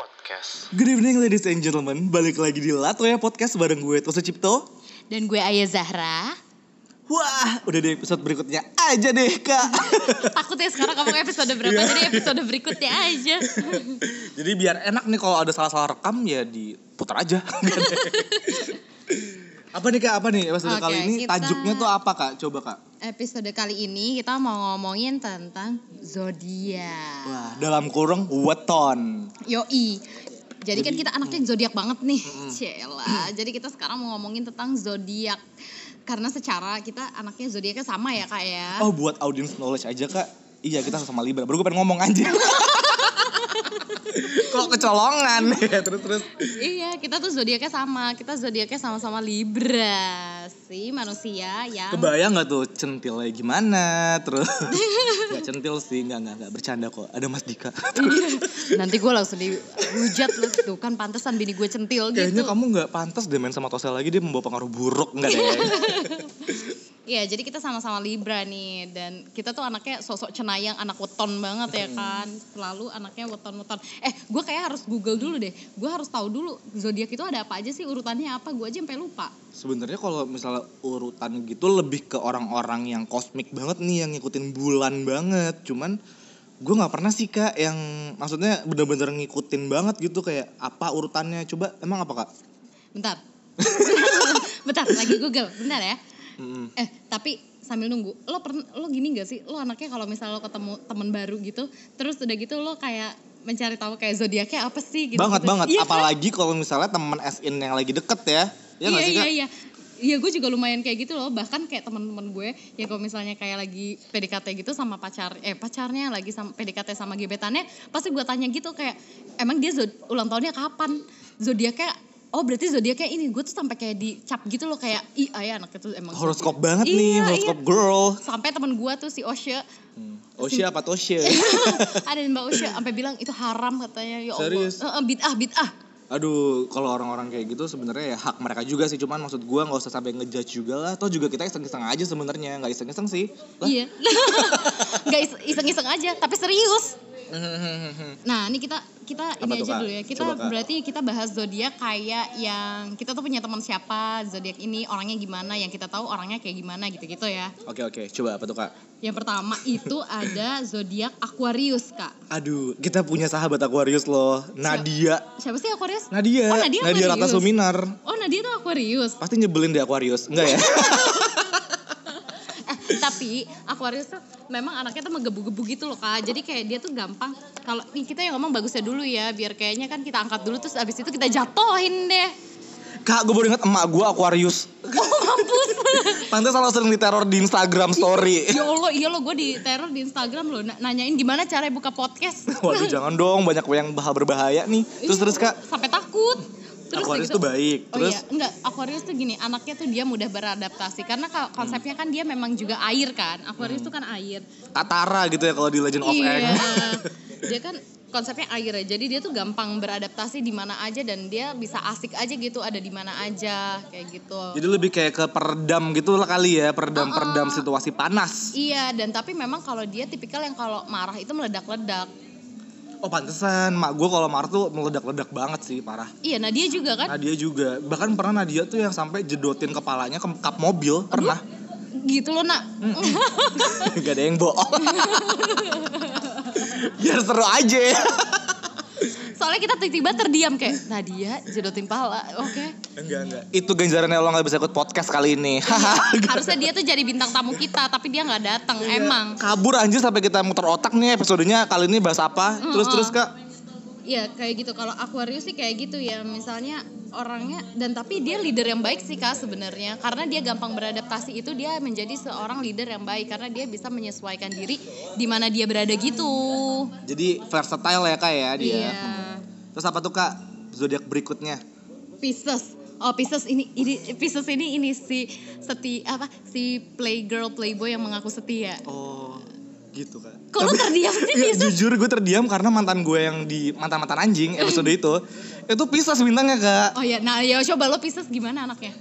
Podcast. Good evening ladies and gentlemen, balik lagi di Latoya Podcast bareng gue Toso Cipto. Dan gue Ayah Zahra. Wah, udah di episode berikutnya aja deh kak. Takut ya sekarang kamu episode berapa, Iya. jadi episode berikutnya aja. Jadi biar enak nih kalau ada salah-salah rekam ya diputar aja. apa nih kak, apa nih episode Oke, kali ini kita- tajuknya tuh apa kak? Coba kak. Episode kali ini kita mau ngomongin tentang zodiak. Wah, dalam kurung weton. Yoi. Jadi kan kita anaknya zodiak banget nih. Cela. Jadi kita sekarang mau ngomongin tentang zodiak. Karena secara kita anaknya zodiaknya sama ya kak ya. Oh buat audience knowledge aja kak. Iya kita sama Libra. Baru gue pengen ngomong aja. Kok kecolongan ya terus terus. Iya, kita tuh zodiaknya sama. Kita zodiaknya sama-sama Libra. Si manusia yang Kebayang nggak tuh centilnya gimana terus nggak centil sih nggak nggak nggak bercanda kok ada Mas Dika Nanti gue langsung dihujat lu tuh kan pantesan bini gue centil kayaknya gitu. kamu nggak pantas deh main sama Tosel lagi dia membawa pengaruh buruk nggak deh Iya, jadi kita sama-sama Libra nih dan kita tuh anaknya sosok cenayang, anak weton banget ya kan. Selalu anaknya weton-weton. Eh, gue kayak harus Google dulu deh. Gue harus tahu dulu zodiak itu ada apa aja sih urutannya apa. Gue aja sampai lupa. sebenarnya kalau misalnya urutan gitu lebih ke orang-orang yang kosmik banget nih yang ngikutin bulan banget cuman gue nggak pernah sih kak yang maksudnya bener-bener ngikutin banget gitu kayak apa urutannya coba emang apa kak Bentar. Bentar, lagi Google. Bentar ya. Mm-mm. Eh, tapi sambil nunggu, lo pernah lo gini gak sih? Lo anaknya kalau misalnya lo ketemu temen baru gitu, terus udah gitu lo kayak mencari tahu kayak zodiaknya apa sih gitu. banget banget Iya kan? apalagi kalau misalnya temen SIN yang lagi deket ya ya iya sih iya kak iya iya gue juga lumayan kayak gitu loh bahkan kayak teman-teman gue ya kalau misalnya kayak lagi PDKT gitu sama pacar eh pacarnya lagi sama PDKT sama gebetannya pasti gue tanya gitu kayak emang dia zod- ulang tahunnya kapan zodiaknya oh berarti zodiaknya ini gue tuh sampai kayak dicap gitu loh kayak ih ayah anak itu emang horoskop zodiak." banget nih Iya, horoskop iya. girl sampai temen gue tuh si Osha Osha apa Tosha ada mbak Osha sampai bilang itu haram katanya ya Allah Serius? Eh, bid'ah bid'ah Aduh, kalau orang-orang kayak gitu sebenarnya ya hak mereka juga sih. Cuman maksud gua nggak usah sampai ngejudge juga lah. Toh juga kita iseng-iseng aja sebenarnya, nggak iseng-iseng sih. Lah. iya nggak is- iseng-iseng aja tapi serius Nah, ini kita kita Apa ini aja Kak? dulu ya. Kita Coba, Kak. berarti kita bahas zodiak kayak yang kita tuh punya teman siapa, zodiak ini orangnya gimana, yang kita tahu orangnya kayak gimana gitu-gitu ya. Oke oke, coba apa tuh kak? Yang pertama itu ada zodiak Aquarius, Kak. Aduh, kita punya sahabat Aquarius loh, Nadia. Siapa sih Aquarius? Nadia, Oh, Nadia Nadia Rata. Suminar. Oh, Nadia tuh Aquarius. Pasti nyebelin deh Aquarius, enggak ya? Tapi Aquarius tuh memang anaknya tuh menggebu-gebu gitu loh kak. Jadi kayak dia tuh gampang. Kalau kita yang ngomong bagusnya dulu ya, biar kayaknya kan kita angkat dulu terus abis itu kita jatohin deh. kak, gue baru inget emak gue Aquarius. Oh mampus. Pantes selalu sering diteror di Instagram story. ya Allah, iya lo gue di teror di Instagram lo nanyain gimana cara buka podcast. Waduh, jangan dong, banyak yang bah- berbahaya nih. Terus terus kak, Sampai takut. Terus Aquarius udah tuh baik. Oh Terus iya, enggak. Aquarius tuh gini, anaknya tuh dia mudah beradaptasi karena ka- konsepnya kan dia memang juga air kan. Aquarius tuh kan air. Katara gitu ya kalau di Legend of iya. Dia kan konsepnya air ya. Jadi dia tuh gampang beradaptasi di mana aja dan dia bisa asik aja gitu, ada di mana aja kayak gitu. Jadi lebih kayak ke peredam gitu lah kali ya, peredam-peredam situasi panas. Iya, dan tapi memang kalau dia tipikal yang kalau marah itu meledak-ledak. Oh pantesan, mak gue kalau marah tuh meledak-ledak banget sih, parah. Iya, nah dia juga kan Nadia juga, bahkan pernah Nadia tuh yang sampai jedotin kepalanya ke kap mobil, pernah. gitu loh, Nak. Gak ada yang bohong. Biar seru aja. Soalnya kita tiba-tiba terdiam kayak Nadia jedotin pala. Oke. enggak, enggak. Itu ganjarannya lo gak bisa ikut podcast kali ini. Harusnya dia tuh jadi bintang tamu kita, tapi dia nggak datang. Emang. Kabur anjir sampai kita muter otak nih episodenya kali ini bahas apa. Terus terus kak. Iya kayak gitu. Kalau Aquarius sih kayak gitu ya. Misalnya orangnya dan tapi dia leader yang baik sih kak sebenarnya. Karena dia gampang beradaptasi itu dia menjadi seorang leader yang baik karena dia bisa menyesuaikan diri di mana dia berada gitu. Jadi versatile ya kak ya dia. Iya. Terus apa tuh kak zodiak berikutnya? Pisces. Oh Pisces ini ini Pisces ini ini si seti apa si playgirl playboy yang mengaku setia. Oh gitu kak. Kok lu terdiam sih Iya, Pisces? jujur gue terdiam karena mantan gue yang di mantan mantan anjing episode itu itu pisah bintangnya kak. Oh ya, nah ya coba lo Pisces gimana anaknya?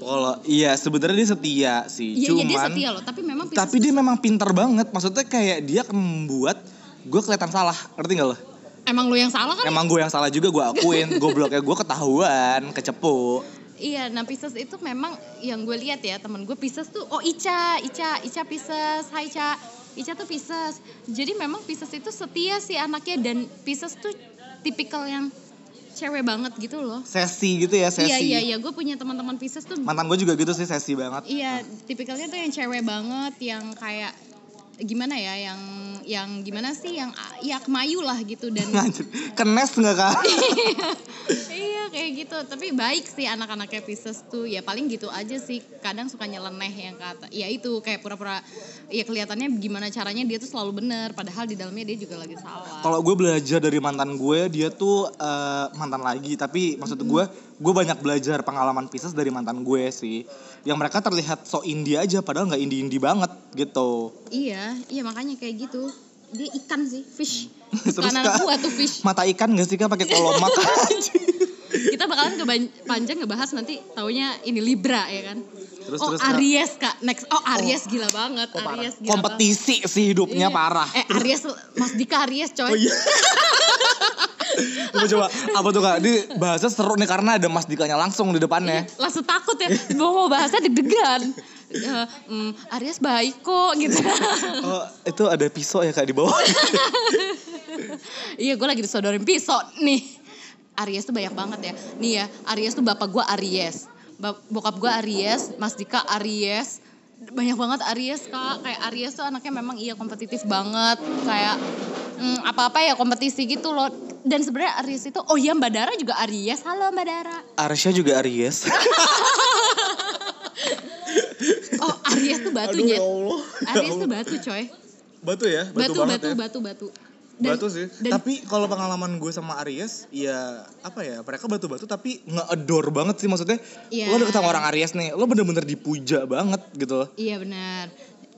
Kalau iya sebenarnya dia setia sih, Iya, iya cuman dia setia loh, tapi memang Pisces tapi dia memang pintar banget. Maksudnya kayak dia membuat gue kelihatan salah, ngerti gak lo? Emang lu yang salah kan Emang gue yang salah juga gue akuin, gobloknya gue ketahuan, kecepu. Iya, nah Pisces itu memang yang gue lihat ya temen gue Pisces tuh, oh Ica, Ica, Ica Pisces, Hai Ica, Ica tuh Pisces. Jadi memang Pisces itu setia sih anaknya dan Pisces tuh tipikal yang cewek banget gitu loh. Sesi gitu ya, sesi. Iya iya iya, gue punya teman-teman Pisces tuh, Mantan gue juga gitu sih, sesi banget. iya tipikalnya tuh yang cewek banget, yang kayak gimana ya, yang yang gimana sih, yang ya kemayu lah gitu dan Kenes nggak kak? iya kayak gitu. Tapi baik sih anak-anaknya Pisces tuh. Ya paling gitu aja sih. Kadang suka nyeleneh yang kata ya itu kayak pura-pura ya kelihatannya gimana caranya dia tuh selalu bener. Padahal di dalamnya dia juga lagi salah. Kalau gue belajar dari mantan gue, dia tuh eh, mantan lagi. Tapi maksud gue, gue banyak belajar pengalaman Pisces dari mantan gue sih. Yang mereka terlihat so indie aja, padahal nggak indie-indie banget gitu. iya iya makanya kayak gitu dia ikan sih fish Terus, Kak, gua tuh fish Mata ikan gak sih kak pakai kolomak kita bakalan keban- panjang ngebahas nanti taunya ini Libra ya kan Terus, oh terus. Aries kak next oh Aries gila banget Aries gila banget. Kompetisi sih hidupnya Iya. parah. eh Aries Mas Dika Aries coy Oh iya. coba coba? Apa tuh kak? Ini bahasa seru nih karena ada Mas Dikanya langsung di depannya. langsung takut ya. Mau mau bahasnya deg-degan. Hmm, Aries baik kok gitu. Oh itu ada pisau ya kak di bawah. iya gue lagi disodorin pisau nih. Aries tuh banyak banget ya. Nih ya Aries tuh bapak gue Aries. Bokap gue Aries Mas Dika Aries. Banyak banget Aries kak. Kayak Aries tuh anaknya memang iya kompetitif banget. Kayak hmm, apa-apa ya kompetisi gitu loh dan sebenarnya Aries itu oh iya Mbak Dara juga Aries halo Mbak Dara Arsya juga Aries. oh Aries tuh batu Aduh, ya Allah. Aries tuh batu coy Batu ya, batu banget batu ya. batu batu Dan- batu sih. dan- Tapi kalau pengalaman gue sama Aries, ya apa ya? Mereka batu-batu tapi nge-adore banget sih maksudnya. Iya. Lo deket sama orang Aries nih, lo bener-bener dipuja banget gitu. Iya benar.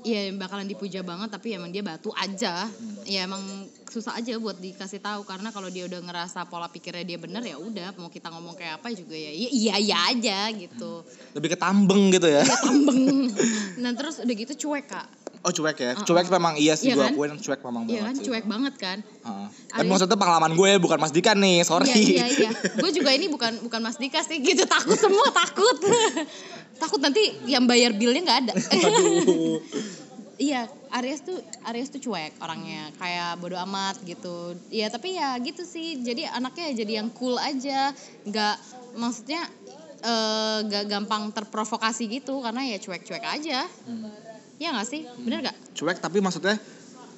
Iya bakalan dipuja banget tapi emang dia batu aja. Ya emang susah aja buat dikasih tahu karena kalau dia udah ngerasa pola pikirnya dia bener ya udah mau kita ngomong kayak apa juga ya iya iya, iya aja gitu. Lebih ke tambeng gitu ya. Dia tambeng. nah terus udah gitu cuek kak. Oh cuek ya, cuek memang iya sih Iya gue kan? akuin cuek memang Iya banget kan sih. cuek banget kan. Heeh. Tapi maksudnya pengalaman gue bukan Mas Dika nih, sorry. Iya iya iya. Gue juga ini bukan bukan Mas Dika sih gitu takut semua takut. takut nanti yang bayar billnya nggak ada. Iya, Aries tuh Aries tuh cuek orangnya, kayak bodo amat gitu. Iya, tapi ya gitu sih. Jadi anaknya jadi yang cool aja, nggak maksudnya nggak gampang terprovokasi gitu karena ya cuek-cuek aja. Iya nggak sih? Bener nggak? cuek tapi maksudnya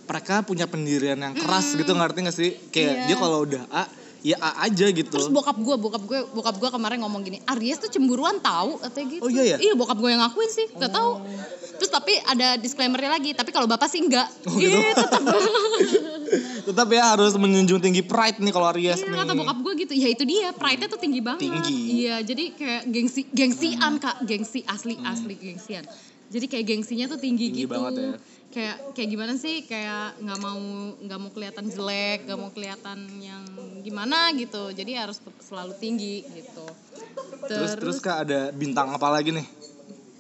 mereka punya pendirian yang keras gitu ngerti gak sih? Kayak Iya. dia kalau udah A, ya A aja gitu. Terus bokap gue, bokap gue, bokap gue kemarin ngomong gini, Aries tuh cemburuan tahu, katanya gitu. Oh, iya ya? Iya, bokap gue yang ngakuin sih, nggak tahu. Terus tapi ada disclaimernya lagi, tapi kalau bapak sih enggak. Oh, gitu? Iya, tetap. Tetap ya harus menjunjung tinggi pride nih kalau Aries Iya, nih. kata bokap gue gitu. Ya itu dia, pride-nya tuh tinggi banget. Tinggi. Hmm. Iya, jadi kayak gengsi gengsian Kak, gengsi asli asli gengsian. Jadi kayak gengsinya tuh tinggi, Tinggi gitu. banget ya. Kayak kayak gimana sih? Kayak nggak mau nggak mau kelihatan jelek, nggak mau kelihatan yang gimana gitu. Jadi harus selalu tinggi gitu. Terus terus kak ada bintang apa lagi nih?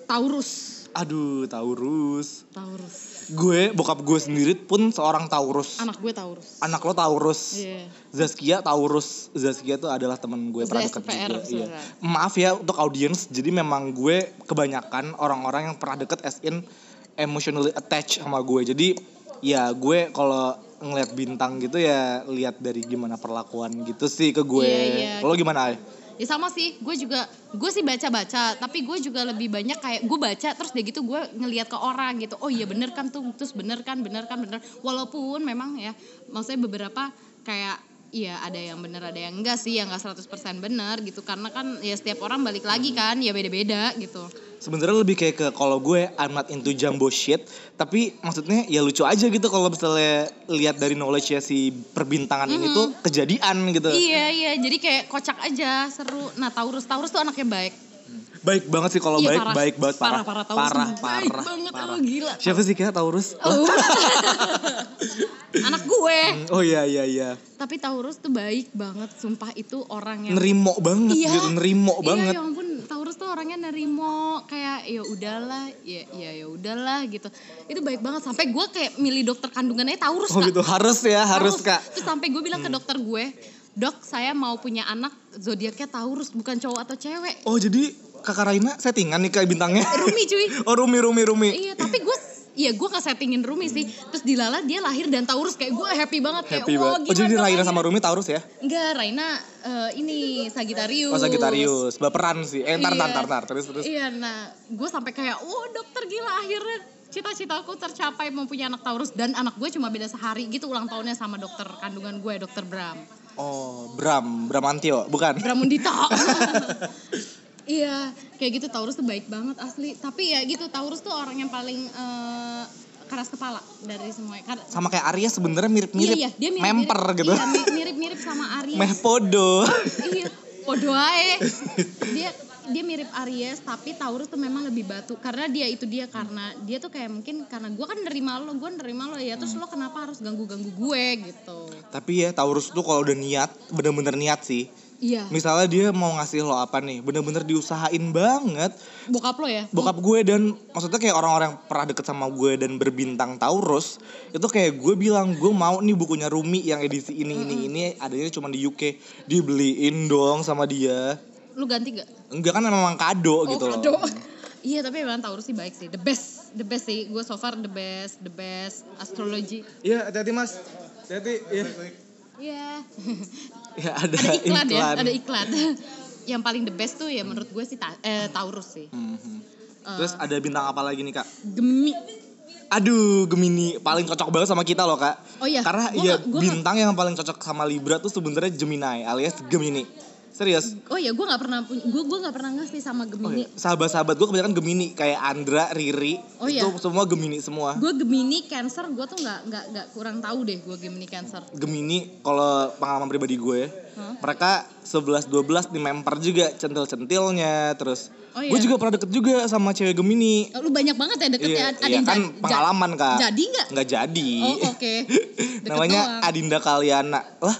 Taurus. Aduh Taurus. Taurus. Gue bokap gue sendiri pun seorang Taurus. Anak gue Taurus. Anak lo Taurus. Iya. Zaskia Taurus. Zaskia tuh adalah temen gue pernah deket juga. Iya. Maaf ya untuk audience. Jadi memang gue kebanyakan orang-orang yang pernah deket as in emotionally attached sama gue. Jadi ya gue kalau ngeliat bintang gitu ya lihat dari gimana perlakuan gitu sih ke gue. Iya, iya. Kalau gimana? Ay? Ya sama sih, gue juga gue sih baca-baca, tapi gue juga lebih banyak kayak gue baca terus dia gitu gue ngelihat ke orang gitu. Oh iya bener kan tuh, terus bener kan, bener kan, bener. Walaupun memang ya, maksudnya beberapa kayak Iya ada yang bener ada yang enggak sih yang enggak 100% bener gitu karena kan ya setiap orang balik lagi kan ya beda-beda gitu. Sebenarnya lebih kayak ke kalau gue I'm not into jumbo shit, tapi maksudnya ya lucu aja gitu kalau misalnya lihat dari knowledge ya si perbintangan ini tuh kejadian gitu. Iya iya jadi kayak kocak aja seru. Nah Taurus Taurus tuh anaknya baik. Baik banget sih kalau Iya, baik, parah. baik banget parah. Parah, parah, Taurus parah, baik parah, banget, parah. oh, gila. Siapa sih kira Taurus? Oh. Anak gue. Oh iya iya iya. Tapi Taurus tuh baik banget, sumpah itu orang yang Nerimo banget Iya. gitu, nerimo banget. Iya, ya ampun, Taurus tuh orangnya nerimo kayak ya udahlah, ya ya ya udahlah gitu. Itu baik banget sampai gue kayak milih dokter kandungannya Taurus Oh Kak. gitu, harus ya, harus kak. Terus sampai gue bilang ke dokter gue, dok saya mau punya anak zodiaknya Taurus bukan cowok atau cewek. Oh jadi kakak Raina settingan nih kayak bintangnya. Rumi cuy. Oh Rumi, Rumi, Rumi. Iya tapi gue Iya gue gak settingin Rumi sih Terus Dilala dia lahir dan Taurus Kayak gue happy banget kayak, Happy "Wah, banget. Oh gimana jadi Raina akhirnya?" sama Rumi Taurus ya? Enggak Raina eh, ini Sagittarius Oh Sagittarius, baperan sih. Eh ntar, ntar, Iya. ntar, ntar. Terus, terus. Iya nah gue sampai kayak Wah dokter gila akhirnya Cita-citaku tercapai mempunyai anak Taurus Dan anak gue cuma beda sehari gitu ulang tahunnya sama dokter kandungan gue Dokter Bram Oh, Bram, Bramantio, bukan? Bramundita Iya kayak gitu Taurus tuh baik banget asli Tapi ya gitu Taurus tuh orang yang paling eh, keras kepala dari semuanya Kar- Sama kayak Aries sebenarnya mirip-mirip. Iya, iya, dia mirip, Memper mirip, gitu. Iya, mi- mirip-mirip sama Aries. Meh podo. iya, podo ae. Dia dia mirip Aries tapi Taurus tuh memang lebih batu karena dia itu dia karena dia tuh kayak mungkin karena gue kan nerima lo gue nerima lo ya terus lo kenapa harus ganggu ganggu gue gitu Tapi ya Taurus tuh kalau udah niat, bener-bener niat sih. Iya. Misalnya dia mau ngasih lo apa nih, bener-bener diusahain banget. bokap lo ya? Bokap gue dan maksudnya kayak orang-orang yang pernah deket sama gue dan berbintang Taurus itu kayak gue bilang gue mau nih bukunya Rumi yang edisi ini ini ini adanya cuma di UK dibeliin dong sama dia. Lu ganti gak enggak kan memang kado oh gitu loh. Kado iya tapi memang Taurus sih baik sih. The best the best sih. Gue so far the best the best. Astrologi iya hati-hati mas. Hati-hati ya iya ya ada, ada iklan, ya ada iklan. Yang paling the best tuh ya menurut gue sih ta- eh, Taurus sih. Mhm. terus ada bintang apa lagi nih kak? Gemini. Aduh, Gemini. Paling cocok banget sama kita loh kak. Oh iya, Karena gua ya gua bintang yang paling cocok sama Libra tuh sebenarnya Gemini alias Gemini. Serius. oh ya gue nggak pernah gue gue nggak pernah ngasih sama Oh, Gemini iya. Sahabat-sahabat gue kebanyakan Gemini kayak Andra, Riri, Oh, iya. itu semua Gemini semua. gue Gemini Cancer gue tuh nggak nggak nggak kurang tahu deh gue Gemini Cancer Gemini kalau pengalaman pribadi gue, Hah? mereka 11 12 di memper juga centil-centilnya terus. Oh, iya? Gue juga pernah deket juga sama cewek Gemini. lu banyak banget ya deket Iya, ya ada iya yang kan ja- ja- pengalaman kak. jadi nggak Nggak jadi. oh oke Deket Namanya doang. Adinda Kaliana. Lah.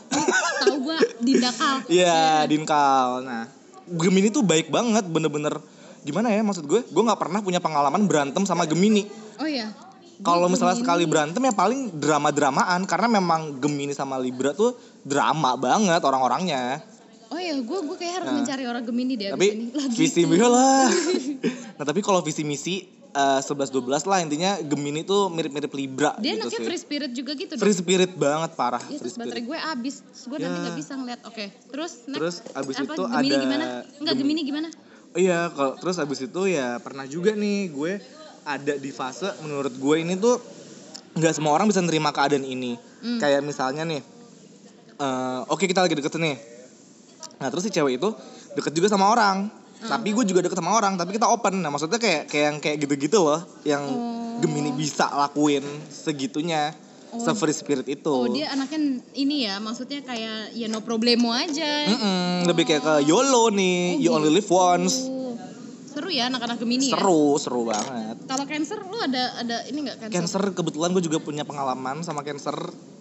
tahu gue Dindakal Iya, Dinkal. Nah, Gemini tuh baik banget, bener-bener gimana ya maksud gue? Gue nggak pernah punya pengalaman berantem sama Gemini. oh ya Kalau Gua misalnya Gemini. sekali berantem ya paling drama-dramaan karena memang Gemini sama Libra tuh drama banget orang-orangnya. oh ya gue gue kayak harus Nah. mencari orang Gemini deh Tapi ini visi gitu. misi lah. nah, tapi kalau visi misi eh, 11 12 lah intinya Gemini tuh mirip-mirip Libra dia gitu anaknya sih. free spirit juga gitu dong Free spirit banget parah, Iya free terus baterai gue abis gue nanti Ya. gak bisa ngeliat Oke Terus next Terus abis Apa, itu Gemini ada gimana? Enggak Gem- Gemini gimana? Iya, kalau terus abis itu ya pernah juga nih gue ada di fase menurut gue ini tuh nggak semua orang bisa nerima keadaan ini. Hmm. Kayak misalnya nih, eh, oke kita lagi deket nih. Nah terus si cewek itu deket juga sama orang. Hmm. Tapi gue juga deket sama orang, tapi kita open. Nah maksudnya kayak kayak yang kayak gitu-gitu loh, yang Oh. Gemini bisa lakuin segitunya, Oh. se-free spirit itu. Oh dia anaknya ini ya Maksudnya kayak Ya no problemo aja Mm-mm, lebih kayak ke YOLO nih, Oh, you only live once. Oh. Seru ya anak-anak Gemini ya Seru, seru banget. Kalau Cancer lu ada ada ini gak Cancer? Cancer kebetulan gue juga punya pengalaman sama Cancer.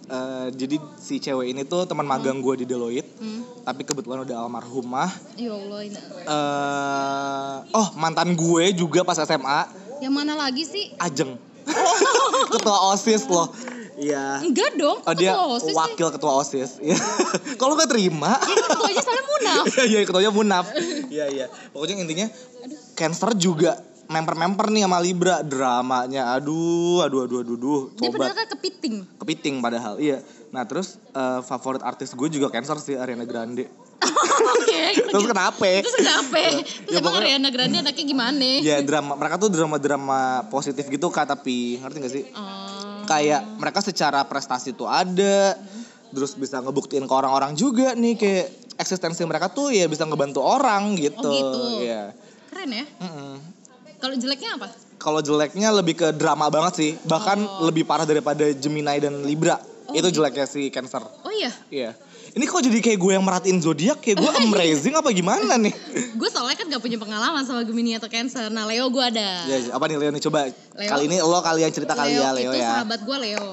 Eh, jadi si cewek ini tuh teman magang gue di Deloitte, Hmm. tapi kebetulan udah almarhumah. Ya Allah ini eh oh mantan gue juga pas SMA, Yang mana lagi sih? Ajeng. ketua OSIS loh. Iya. Enggak dong Oh dia ketua OSIS sih. wakil ketua OSIS. Iya. Kalau nggak terima. Ketuanya soalnya munaf Iya iya ketuanya munaf. Iya iya. Pokoknya intinya Cancer juga memper-memper nih sama Libra dramanya. Aduh, aduh, aduh, aduh, aduh. Dia padahal kan kepiting kepiting padahal iya nah terus eh, favorit artis gue juga cancer sih Ariana Grande Oke terus kenapa Terus kenapa? Ya, Terus emang pokoknya- Ariana Grande anaknya gimana? ya drama mereka tuh drama drama positif gitu kak tapi ngerti gak sih Oh. kayak mereka secara prestasi tuh ada terus bisa ngebuktiin ke orang-orang juga nih kayak eksistensi mereka tuh ya bisa ngebantu orang gitu Oh, gitu. Iya. Keren ya. Mm-mm. Kalau jeleknya apa? kalau jeleknya lebih ke drama banget sih bahkan Oh. lebih parah daripada Gemini dan Libra Oh, itu gitu. jeleknya si Cancer Oh iya, Iya. Ini kok jadi kayak gue yang merhatiin zodiak kayak gue amazing apa gimana nih? gue soalnya kan gak punya pengalaman sama Gemini atau Cancer. Nah Leo gue ada. Ya, apa nih Leo nih coba Leo. kali ini lo kalian cerita kali ya Leo itu ya. sahabat gue Leo.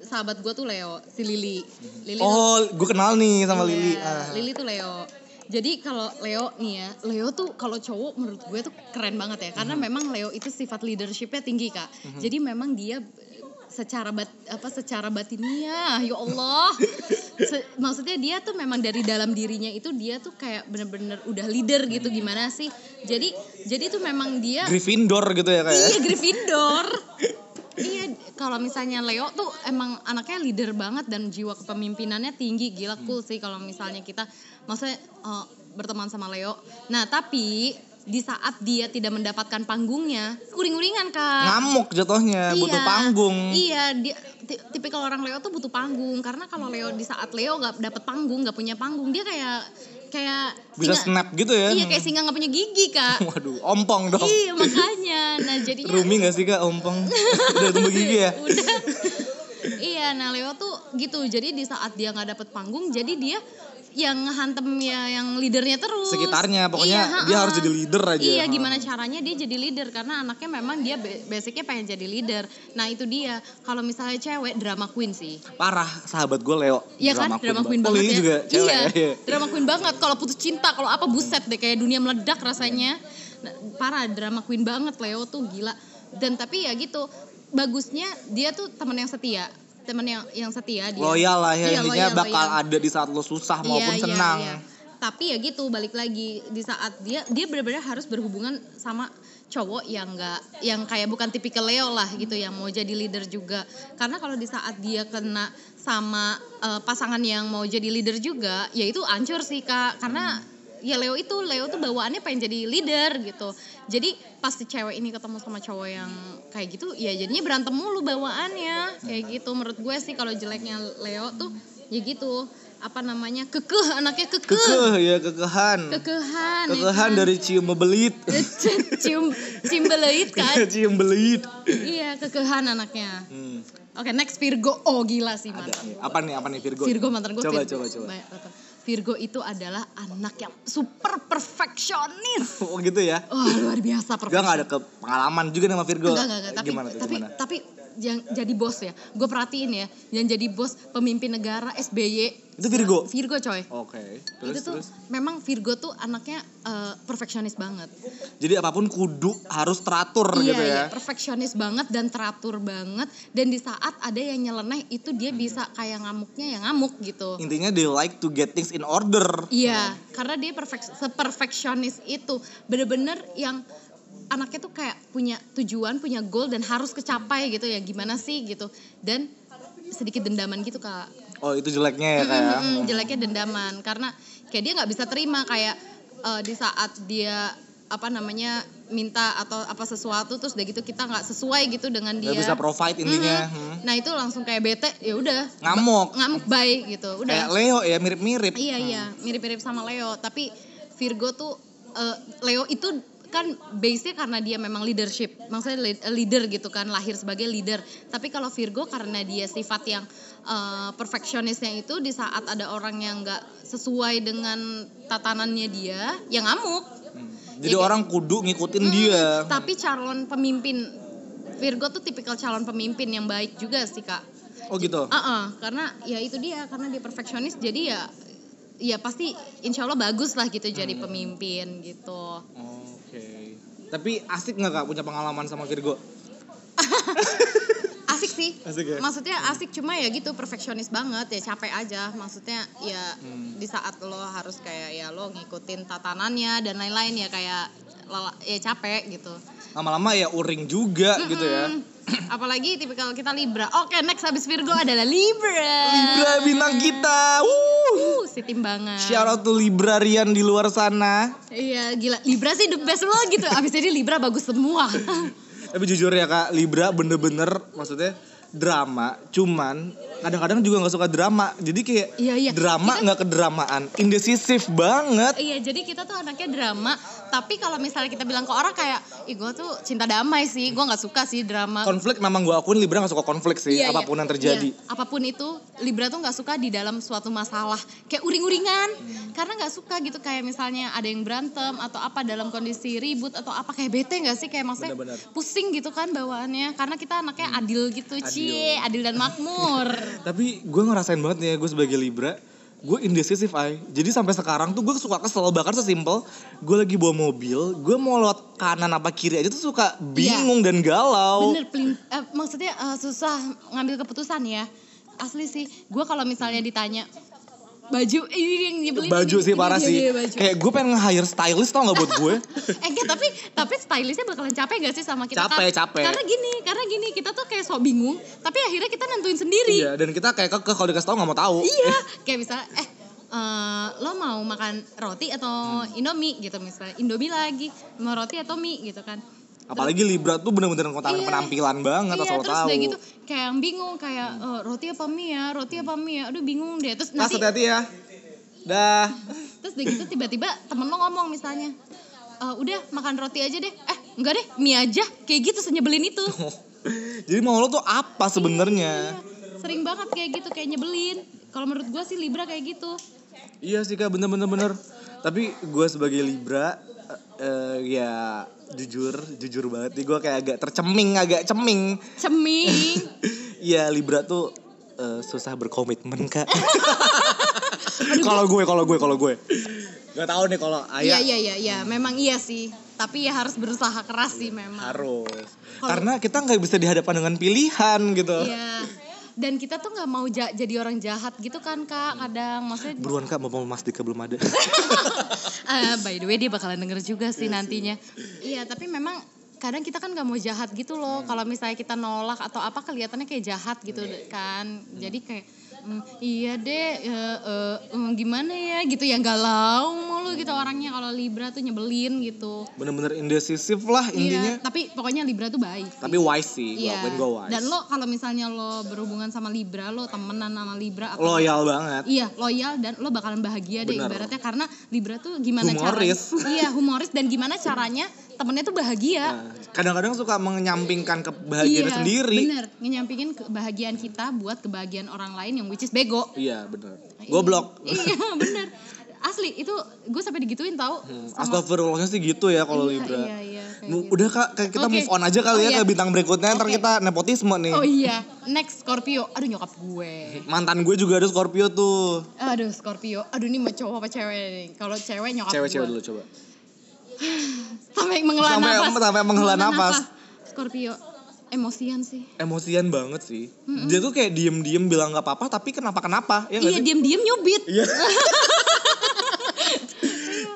Sahabat gue tuh Leo, si Lili. Lili Oh, gue kenal nih sama iya, Lili. Ah. Lili tuh Leo. Jadi kalau Leo nih ya, Leo tuh kalau cowok menurut gue tuh keren banget ya, karena Mhm. memang Leo itu sifat leadershipnya tinggi kak. Jadi memang dia secara bat apa secara batinnya ya Allah Se- maksudnya dia tuh memang dari dalam dirinya itu dia tuh kayak bener-bener udah leader gitu gimana sih jadi jadi tuh memang dia Gryffindor gitu ya kayak. Iya Gryffindor. iya, kalau misalnya Leo tuh emang anaknya leader banget dan jiwa kepemimpinannya tinggi, gila cool sih kalau misalnya kita maksudnya eh, berteman sama Leo. Nah, tapi di saat dia tidak mendapatkan panggungnya, uring-uringan Kak. Ngamuk jatuhnya, butuh panggung. Iya, dia ti- tipikal orang Leo tuh butuh panggung karena kalau Leo di saat Leo nggak dapet panggung, nggak punya panggung, dia kayak kayak Bisa singa- snap gitu ya. Iya, kayak singa nggak punya gigi, Kak. Waduh, ompong dong. iya, makanya. Nah, jadinya Rumi gak sih kak ompong? Udah tumbuh gigi ya? udah iya nah Leo tuh gitu jadi di saat dia nggak dapet panggung jadi dia yang ngehantem ya yang leadernya terus Sekitarnya, pokoknya Iya, dia ha-ha. harus jadi leader aja. iya Ha. gimana caranya dia jadi leader karena anaknya memang dia ba- basicnya pengen jadi leader nah itu dia kalau misalnya cewek drama queen sih Parah, sahabat gue Leo. Iya kan drama queen banget. Oh, banget ini ya. juga cewek iya, ya. drama queen banget. Kalau putus cinta, kalau apa buset deh kayak dunia meledak rasanya. Nah, parah drama queen banget Leo tuh gila. Dan tapi ya gitu, bagusnya dia tuh teman yang setia. Teman yang yang setia dia. Loyal lah ya, Iya, intinya loyal, bakal loyal. ada di saat lo susah Iya, maupun iya, senang. iya. Tapi ya gitu balik lagi di saat dia dia benar-benar harus berhubungan sama cowok yang enggak yang kayak bukan tipikal Leo lah gitu yang mau jadi leader juga. Karena kalau di saat dia kena sama eh, pasangan yang mau jadi leader juga, ya itu ancur sih Kak. Karena ya Leo itu Leo tuh bawaannya pengen jadi leader gitu. Jadi pasti cewek ini ketemu sama cowok yang kayak gitu, ya jadinya berantem mulu bawaannya kayak gitu. Menurut gue sih kalau jeleknya Leo tuh ya gitu apa namanya kekeh anaknya kekeh Kekeh ya, kekehan. kekehan ya Kekehan kan? dari cium belit. cium cium beleit kan cium belit. iya kekehan anaknya Hmm, oke next Virgo oh gila sih mantan. Apa nih? Apa nih Virgo? Virgo mantan gue Coba, Virgo. coba, coba. Virgo itu adalah anak yang super perfeksionis Oh gitu ya? oh luar biasa Gak perfeksionis nggak ada ke pengalaman juga sama Virgo. Enggak, enggak, enggak. Tapi, gimana tuh? tapi, gimana? tapi yang jadi bos ya. Gue perhatiin ya, yang jadi bos pemimpin negara SBY. Itu Virgo? Virgo coy. Oke. Terus itu tuh terus. memang Virgo tuh anaknya eh, perfeksionis banget. Jadi apa pun kudu harus teratur iya, gitu iya, ya. perfeksionis banget dan teratur banget. Dan di saat ada yang nyeleneh itu dia Hmm. bisa kayak ngamuknya yang ngamuk gitu. Intinya they like to get things in order. Iya, karena dia perfek seperfeksionis itu bener-bener yang anaknya tuh kayak punya tujuan, punya goal dan harus kecapai gitu ya. Gimana sih gitu. Dan sedikit dendaman gitu kak. Oh itu jeleknya ya kayak. Mm-mm, jeleknya dendaman karena kayak dia nggak bisa terima kayak eh, di saat dia apa namanya minta atau apa sesuatu terus udah gitu kita nggak sesuai gitu dengan dia. Gak bisa provide intinya. Mhm. Hmm. Nah itu langsung kayak bete ya udah Ngamuk. ngamuk baik gitu. Udah. Kayak Leo ya mirip-mirip. Iya iya, mirip-mirip sama Leo, tapi Virgo tuh eh, Leo itu kan base-nya karena dia memang leadership. Maksudnya lead- leader gitu kan, lahir sebagai leader. Tapi kalau Virgo karena dia sifat yang eh, perfeksionisnya itu di saat ada orang yang nggak sesuai dengan tatanannya dia, yang ngamuk. Hmm. Jadi Ya, orang kudu ngikutin Hmm, dia. Tapi calon pemimpin Virgo tuh tipikal calon pemimpin yang baik juga sih, Kak. Oh gitu. Ah, karena ya itu dia karena dia perfeksionis jadi ya ya pasti insya Allah bagus lah gitu jadi Hmm. pemimpin gitu. Oke. Tapi asik nggak kak punya pengalaman sama Virgo? Asik sih. Asik ya? Maksudnya asik cuma ya gitu perfeksionis banget ya capek aja. Maksudnya ya Hmm. di saat lo harus kayak ya lo ngikutin tatanannya dan lain-lain ya kayak lala- ya capek gitu. Lama-lama ya uring juga gitu ya. Apalagi tipikal kita Libra. Oke, next habis Virgo adalah Libra. Libra bintang kita. Wuh. Uh, si timbangan. Shout out to Librarian di luar sana. Iya, gila. Libra sih the best banget gitu. Abis ini Libra bagus semua. Tapi jujur ya kak, Libra bener-bener maksudnya drama, cuman kadang-kadang juga nggak suka drama. Jadi kayak Iya, iya. drama nggak kedramaan, indecisif banget. iya, jadi kita tuh anaknya drama. Tapi kalau misalnya kita bilang ke orang kayak, ih gue tuh cinta damai sih. Gue nggak suka sih drama. Konflik memang gue akuin Libra nggak suka konflik sih, Iya, iya. apa pun yang terjadi. Iya, apa pun itu, Libra tuh nggak suka di dalam suatu masalah kayak uring-uringan, Hmm. karena nggak suka gitu kayak misalnya ada yang berantem atau apa dalam kondisi ribut atau apa kayak bete nggak sih kayak maksudnya Benar-benar. Hmm. pusing gitu kan bawaannya, karena kita anaknya adil gitu, cie, adil dan makmur. Tapi gue ngerasain banget nih ya gue sebagai Libra gue indecisif ay. Jadi sampai sekarang tuh gue suka kesel bahkan sesimpel gue lagi bawa mobil gue mau lewat kanan apa kiri aja tuh suka bingung dan galau. Bener, pelin- eh, maksudnya eh, susah ngambil keputusan ya. Asli sih, gue kalau misalnya ditanya baju ini yang nyebelin. Baju sih ini, parah dia, sih. baju. kayak gue pengen nge-hire stylist tau gak buat gue? Eh enggak tapi tapi stylistnya bakalan capek gak sih sama kita? Capek, Kar- capek. karena gini karena gini kita tuh kayak sok bingung tapi akhirnya kita nentuin sendiri. Iya dan kita kayak kekeh kalau dikasih tau gak mau tahu. Iya, kayak misalnya eh eh, lo mau makan roti atau Hmm. indomie gitu misalnya indomie lagi mau roti atau mie gitu kan apalagi Libra tuh bener-bener konten Iya. penampilan banget iya asal terus tahu. udah gitu kayak yang bingung kayak eh, roti apa mie ya? Roti apa mie ya? Aduh bingung deh. Terus Mas nanti hati-hati ya. Dah. Terus udah gitu tiba-tiba temen lo ngomong misalnya "Eh, udah makan roti aja deh. Eh enggak deh mie aja. Kayak gitu senyebelin itu. Jadi mau lo tuh apa sebenarnya? Iya, sering banget kayak gitu kayak nyebelin. Kalau menurut gue sih libra kayak gitu. Iya sih kak bener-bener bener. Tapi gue sebagai Libra eh, ya jujur jujur banget nih gue kayak agak terceming agak ceming. ceming Iya Libra tuh eh, susah berkomitmen kak. Kalau gue kalau gue kalau gue. Gak tau nih kalau iya ayah iya iya iya memang iya sih tapi ya harus berusaha keras sih memang harus. Kalau- Karena kita nggak bisa dihadapkan dengan pilihan gitu. Iya. Dan kita tuh nggak mau ja- jadi orang jahat gitu kan kak? Kadang maksudnya Buruan kak mau mas Dika belum ada. eh, by the way dia bakalan denger juga sih nantinya. Iya tapi memang kadang kita kan nggak mau jahat gitu loh. Kalau misalnya kita nolak atau apa kelihatannya kayak jahat gitu kan. Jadi kayak "Hmm, iya deh eh, eh, hmm, gimana ya? Gitu ya galau kalau libra tuh nyebelin gitu Bener-bener indecisif lah intinya. Iya, tapi pokoknya libra tuh baik Tapi wise sih, Iya. gue wise. Dan lo kalau misalnya lo berhubungan sama Libra, lo temenan sama Libra apa Loyal banget. Iya, loyal dan lo bakalan bahagia deh Bener. ibaratnya karena Libra tuh gimana Humoris. caranya? Iya, humoris dan gimana caranya temennya tuh bahagia. Nah, kadang-kadang suka menyampingkan kebahagiaan iya, sendiri. Bener, ngenyampingin kebahagiaan kita buat kebahagiaan orang lain yang which is bego. Iya bener. Goblok. Iya, bener. Asli itu gue sampai digituin tau. Hmm, Astagfirullahnya sih gitu ya kalau Iya, Libra. Iya, iya. gitu. Udah kak, kayak kita Oke. move on aja kali Oh, ya iya. ke bintang berikutnya. Ntar Oke. kita nepotisme nih. Oh iya, next Scorpio. Aduh nyokap gue. Mantan gue juga ada Scorpio tuh. Aduh Scorpio. Aduh ini mau cowok apa cewek nih? Kalau cewek nyokap Cewek-cewek gue. dulu coba. Sampai menghela Sampai- nafas. sampai menghela nafas. Scorpio emosian sih. Emosian banget sih. Dia tuh kayak diem-diem bilang nggak apa-apa, tapi kenapa-kenapa. Ya nggak iya sih? diam-diam nyubit. Iya.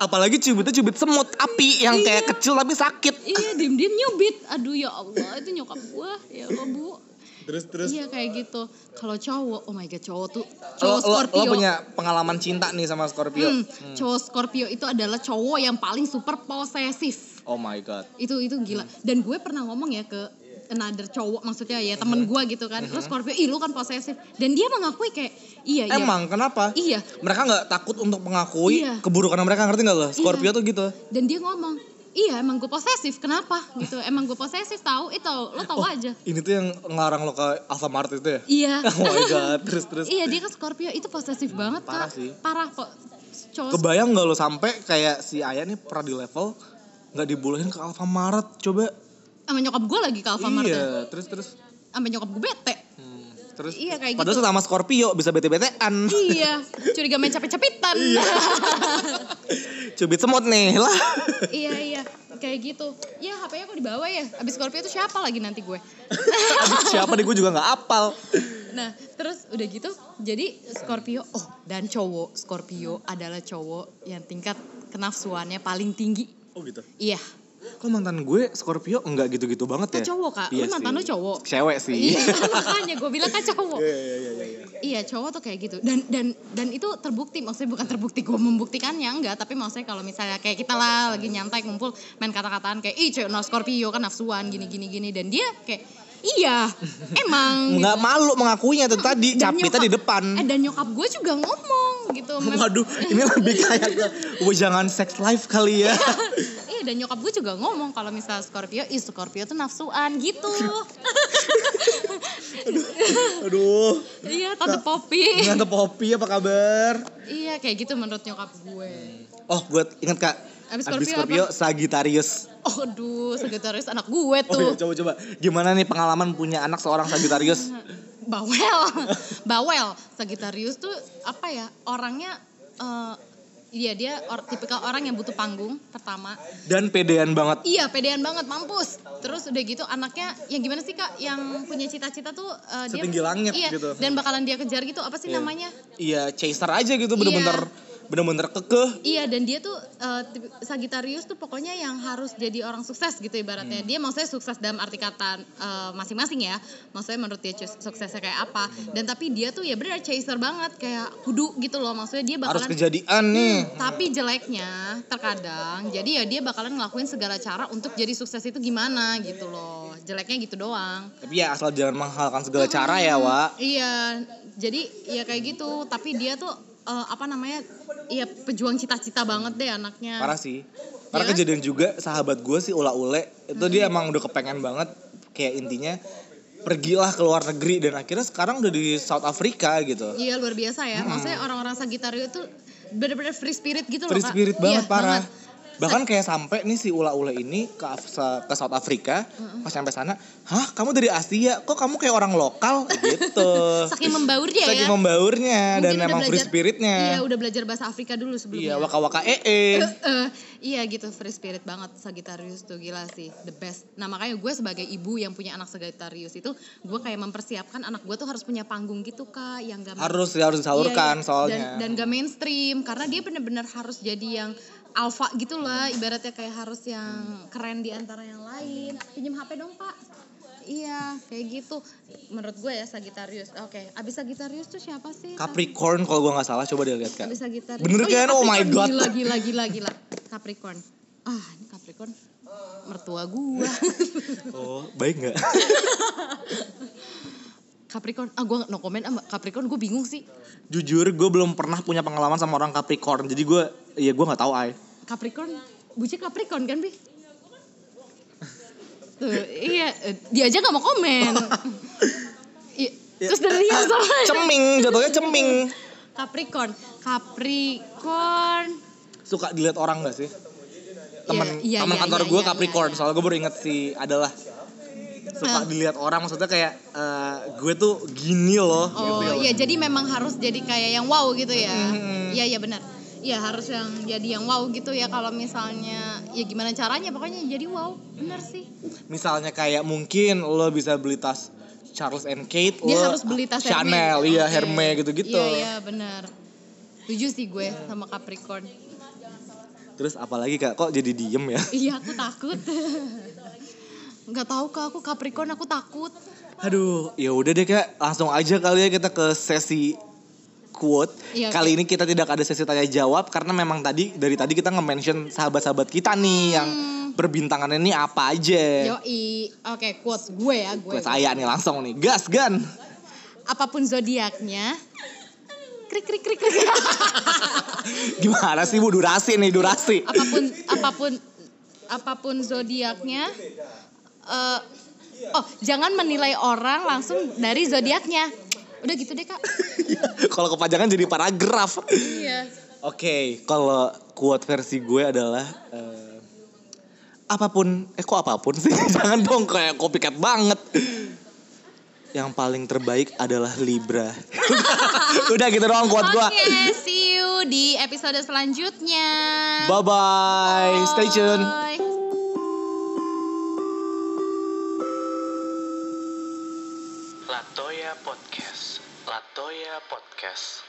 Apalagi cubitnya cubit semut api yang kayak kecil tapi sakit. Iya diam-diam nyubit. Aduh ya Allah itu nyokap gue. Ya Allah bu. Terus terus. Iya kayak gitu. Kalau cowok, oh my god cowok tuh Lo, cowok lo, Scorpio. lo punya pengalaman cinta nih sama Scorpio. Hmm, cowok Scorpio itu adalah cowok yang paling super posesif. Oh my god. Itu itu gila. Dan gue pernah ngomong ya ke another cowok maksudnya ya temen gue gitu kan. Lo Scorpio, ih lu kan posesif. Dan dia mengakui kayak iya iya. Emang kenapa? Iya. Mereka nggak takut untuk mengakui Iya. keburukan mereka ngerti nggak lo? Scorpio tuh gitu. Dan dia ngomong, iya emang gue posesif. Kenapa gitu? Emang gue posesif tahu? Itu lo tahu aja. Ini tuh yang ngelarang lo ke Alfamart itu ya? Iya. Oh my god, terus terus. iya dia kan Scorpio itu posesif banget parah kak. sih. Parah kok. Cowok Kebayang nggak lo sampai kayak si Ayah nih pernah di level nggak dibolehin ke Alfamart coba? Sama nyokap gue lagi ke Alfamart ya. iya, terus terus. Sampai nyokap gue bete. Hmm, terus. Iya kayak Padahal gitu. sama Scorpio bisa bete-betean. iya, curiga main capek-capitan. Iya. Cubit semut nih lah. iya iya, kayak gitu. Ya HP-nya kok dibawa ya? Abis Scorpio itu siapa lagi nanti gue? Aduh, siapa nih gue juga nggak apal. Nah, terus udah gitu, jadi Scorpio, oh dan cowok Scorpio adalah cowok yang tingkat kenafsuannya paling tinggi. Oh gitu. Iya, Kok mantan gue Scorpio enggak gitu-gitu banget ya? kan cowok kak, Iya lu mantan lu cowok. Cewek sih. Iya, makanya gue bilang kan cowok. Iya iya iya iya. Iya cowok tuh kayak gitu dan dan dan itu terbukti maksudnya bukan terbukti gue membuktikannya enggak tapi maksudnya kalau misalnya kayak kita lah lagi nyantai ngumpul main kata-kataan kayak ih cewek no Scorpio kan nafsuan gini gini gini dan dia kayak iya emang Nggak malu mengakuinya tuh tadi, Dan nyokap- di depan. eh, dan nyokap gue juga ngomong gitu Waduh, ini lebih kayak ke jangan sex life kali ya. dan nyokap gue juga ngomong kalau misalnya Scorpio ih Scorpio tuh nafsuan gitu Aduh. iya tante Poppy Tante Poppy apa kabar? iya kayak gitu menurut nyokap gue Oh, gue ingat Kak. Abis Abis Scorpio Scorpio Sagittarius. oh aduh Sagittarius anak gue Oh tuh iya, coba coba. Gimana nih pengalaman punya anak seorang Sagittarius? bawel bawel Sagittarius tuh apa ya orangnya eh iya dia or, tipikal orang yang butuh panggung pertama Dan pedean banget. Iya, pedean banget, mampus. Terus udah gitu anaknya yang gimana sih Kak yang punya cita-cita tuh dia Setinggi langit iya, gitu. dan bakalan dia kejar gitu apa sih Iya. namanya? Iya, chaser aja gitu bener-bener bener-bener kekeh. Iya, dan dia tuh eh, tipe- Sagittarius tuh pokoknya yang harus jadi orang sukses gitu ibaratnya. Hmm. Dia maksudnya sukses dalam arti kata eh, masing-masing ya. Maksudnya menurut dia suksesnya kayak apa. Dan tapi dia tuh ya bener chaser banget kayak kudu gitu loh. Maksudnya dia Harus bakalan kejadian nih. Tapi jeleknya terkadang jadi ya dia bakalan ngelakuin segala cara untuk jadi sukses itu gimana gitu loh. Jeleknya gitu doang. Tapi ya asal jangan menghalalkan segala cara ya, Wak. Iya, jadi ya kayak gitu. Tapi dia tuh eh, apa namanya? Iya pejuang cita-cita banget deh anaknya. Parah sih. Karena Iya kan? kejadian juga sahabat gue sih Ula Ule itu dia emang udah kepengen banget kayak intinya pergilah ke luar negeri dan akhirnya sekarang udah di South Africa gitu. Iya luar biasa ya. Maksudnya orang-orang Sagittarius itu bener-bener free spirit gitu loh Free spirit Iya, banget parah. Bahkan kayak sampai nih si Ula Ule ini ke ke South Africa, pas sampai sana, "Hah, kamu dari Asia? Kok kamu kayak orang lokal?" gitu. Saking membaur dia Saking ya. membaurnya dan Mungkin udah emang free spiritnya. Iya, udah belajar bahasa Afrika dulu sebelumnya. Iya, waka-waka ee. Eh, iya gitu free spirit banget Sagittarius tuh gila sih the best nah makanya gue sebagai ibu yang punya anak Sagittarius itu gue kayak mempersiapkan anak gue tuh harus punya panggung gitu kak yang gak Harus ya harus disalurkan Iya, iya. soalnya. dan, dan gak mainstream karena dia bener-bener harus jadi yang alpha gitu lah ibaratnya kayak harus yang keren di antara yang lain pinjam HP dong pak Iya, kayak gitu. Menurut gue ya Sagittarius. Oke, abis Sagittarius tuh siapa sih? Capricorn kalau gua nggak salah coba dia lihat kan. Abis Sagittarius. Bener iya, kan? Oh my. God. Gila, gila, gila, gila. Capricorn. Ah, ini Capricorn mertua gua. Oh, baik nggak? Capricorn. Ah, gua no comment sama Capricorn. Gue bingung sih. Jujur gue belum pernah punya pengalaman sama orang Capricorn. Jadi gue ya gue nggak tahu ay. Capricorn, bucin Capricorn kan, Bi? Tuh, iya, dia aja gak mau komen. Iya, Terus dari dia sama Ceming, jatuhnya ceming. Capricorn. Capricorn. Suka dilihat orang gak sih? Temen, Iya, iya, temen iya, kantor iya, gue iya, Capricorn. iya. Soalnya gue baru inget sih adalah suka Ah. dilihat orang maksudnya kayak eh, gue tuh gini loh Oh gitu. iya jadi memang harus jadi kayak yang wow gitu ya. Hmm. Iya iya benar. Iya harus yang jadi yang wow gitu ya kalau misalnya ya gimana caranya pokoknya jadi wow. Benar sih. Misalnya kayak mungkin lo bisa beli tas Charles and Kate, Dia lo harus beli tas Chanel, Hermes. iya Oke. Hermes gitu-gitu. Iya iya benar. Setuju sih gue sama Capricorn. Terus apalagi kak, kok jadi diem ya? iya aku takut. Nggak tahu kak aku Capricorn aku takut. Aduh, ya udah deh kak, langsung aja kali ya kita ke sesi quote. Iya, Kali ini kita tidak ada sesi tanya jawab karena memang tadi dari tadi kita nge-mention sahabat-sahabat kita nih yang perbintangannya ini apa aja. Yoi. Oke quotes gue ya gue. Gue saya nih langsung nih, gas gan. Apa pun zodiaknya. Krik krik krik krik. Gimana sih bu durasi nih durasi? apa pun apa pun apa pun zodiaknya eh oh jangan menilai orang langsung dari zodiaknya udah gitu deh kak Kalau kepanjangan jadi paragraf. iya Oke, kalau quote versi gue adalah eh, apa pun, eh kok apa pun sih? Jangan dong kayak copycat banget. Yang paling terbaik adalah Libra. Udah gitu doang oke gue. see you di episode selanjutnya Bye bye, stay tune. Bye. Podcast.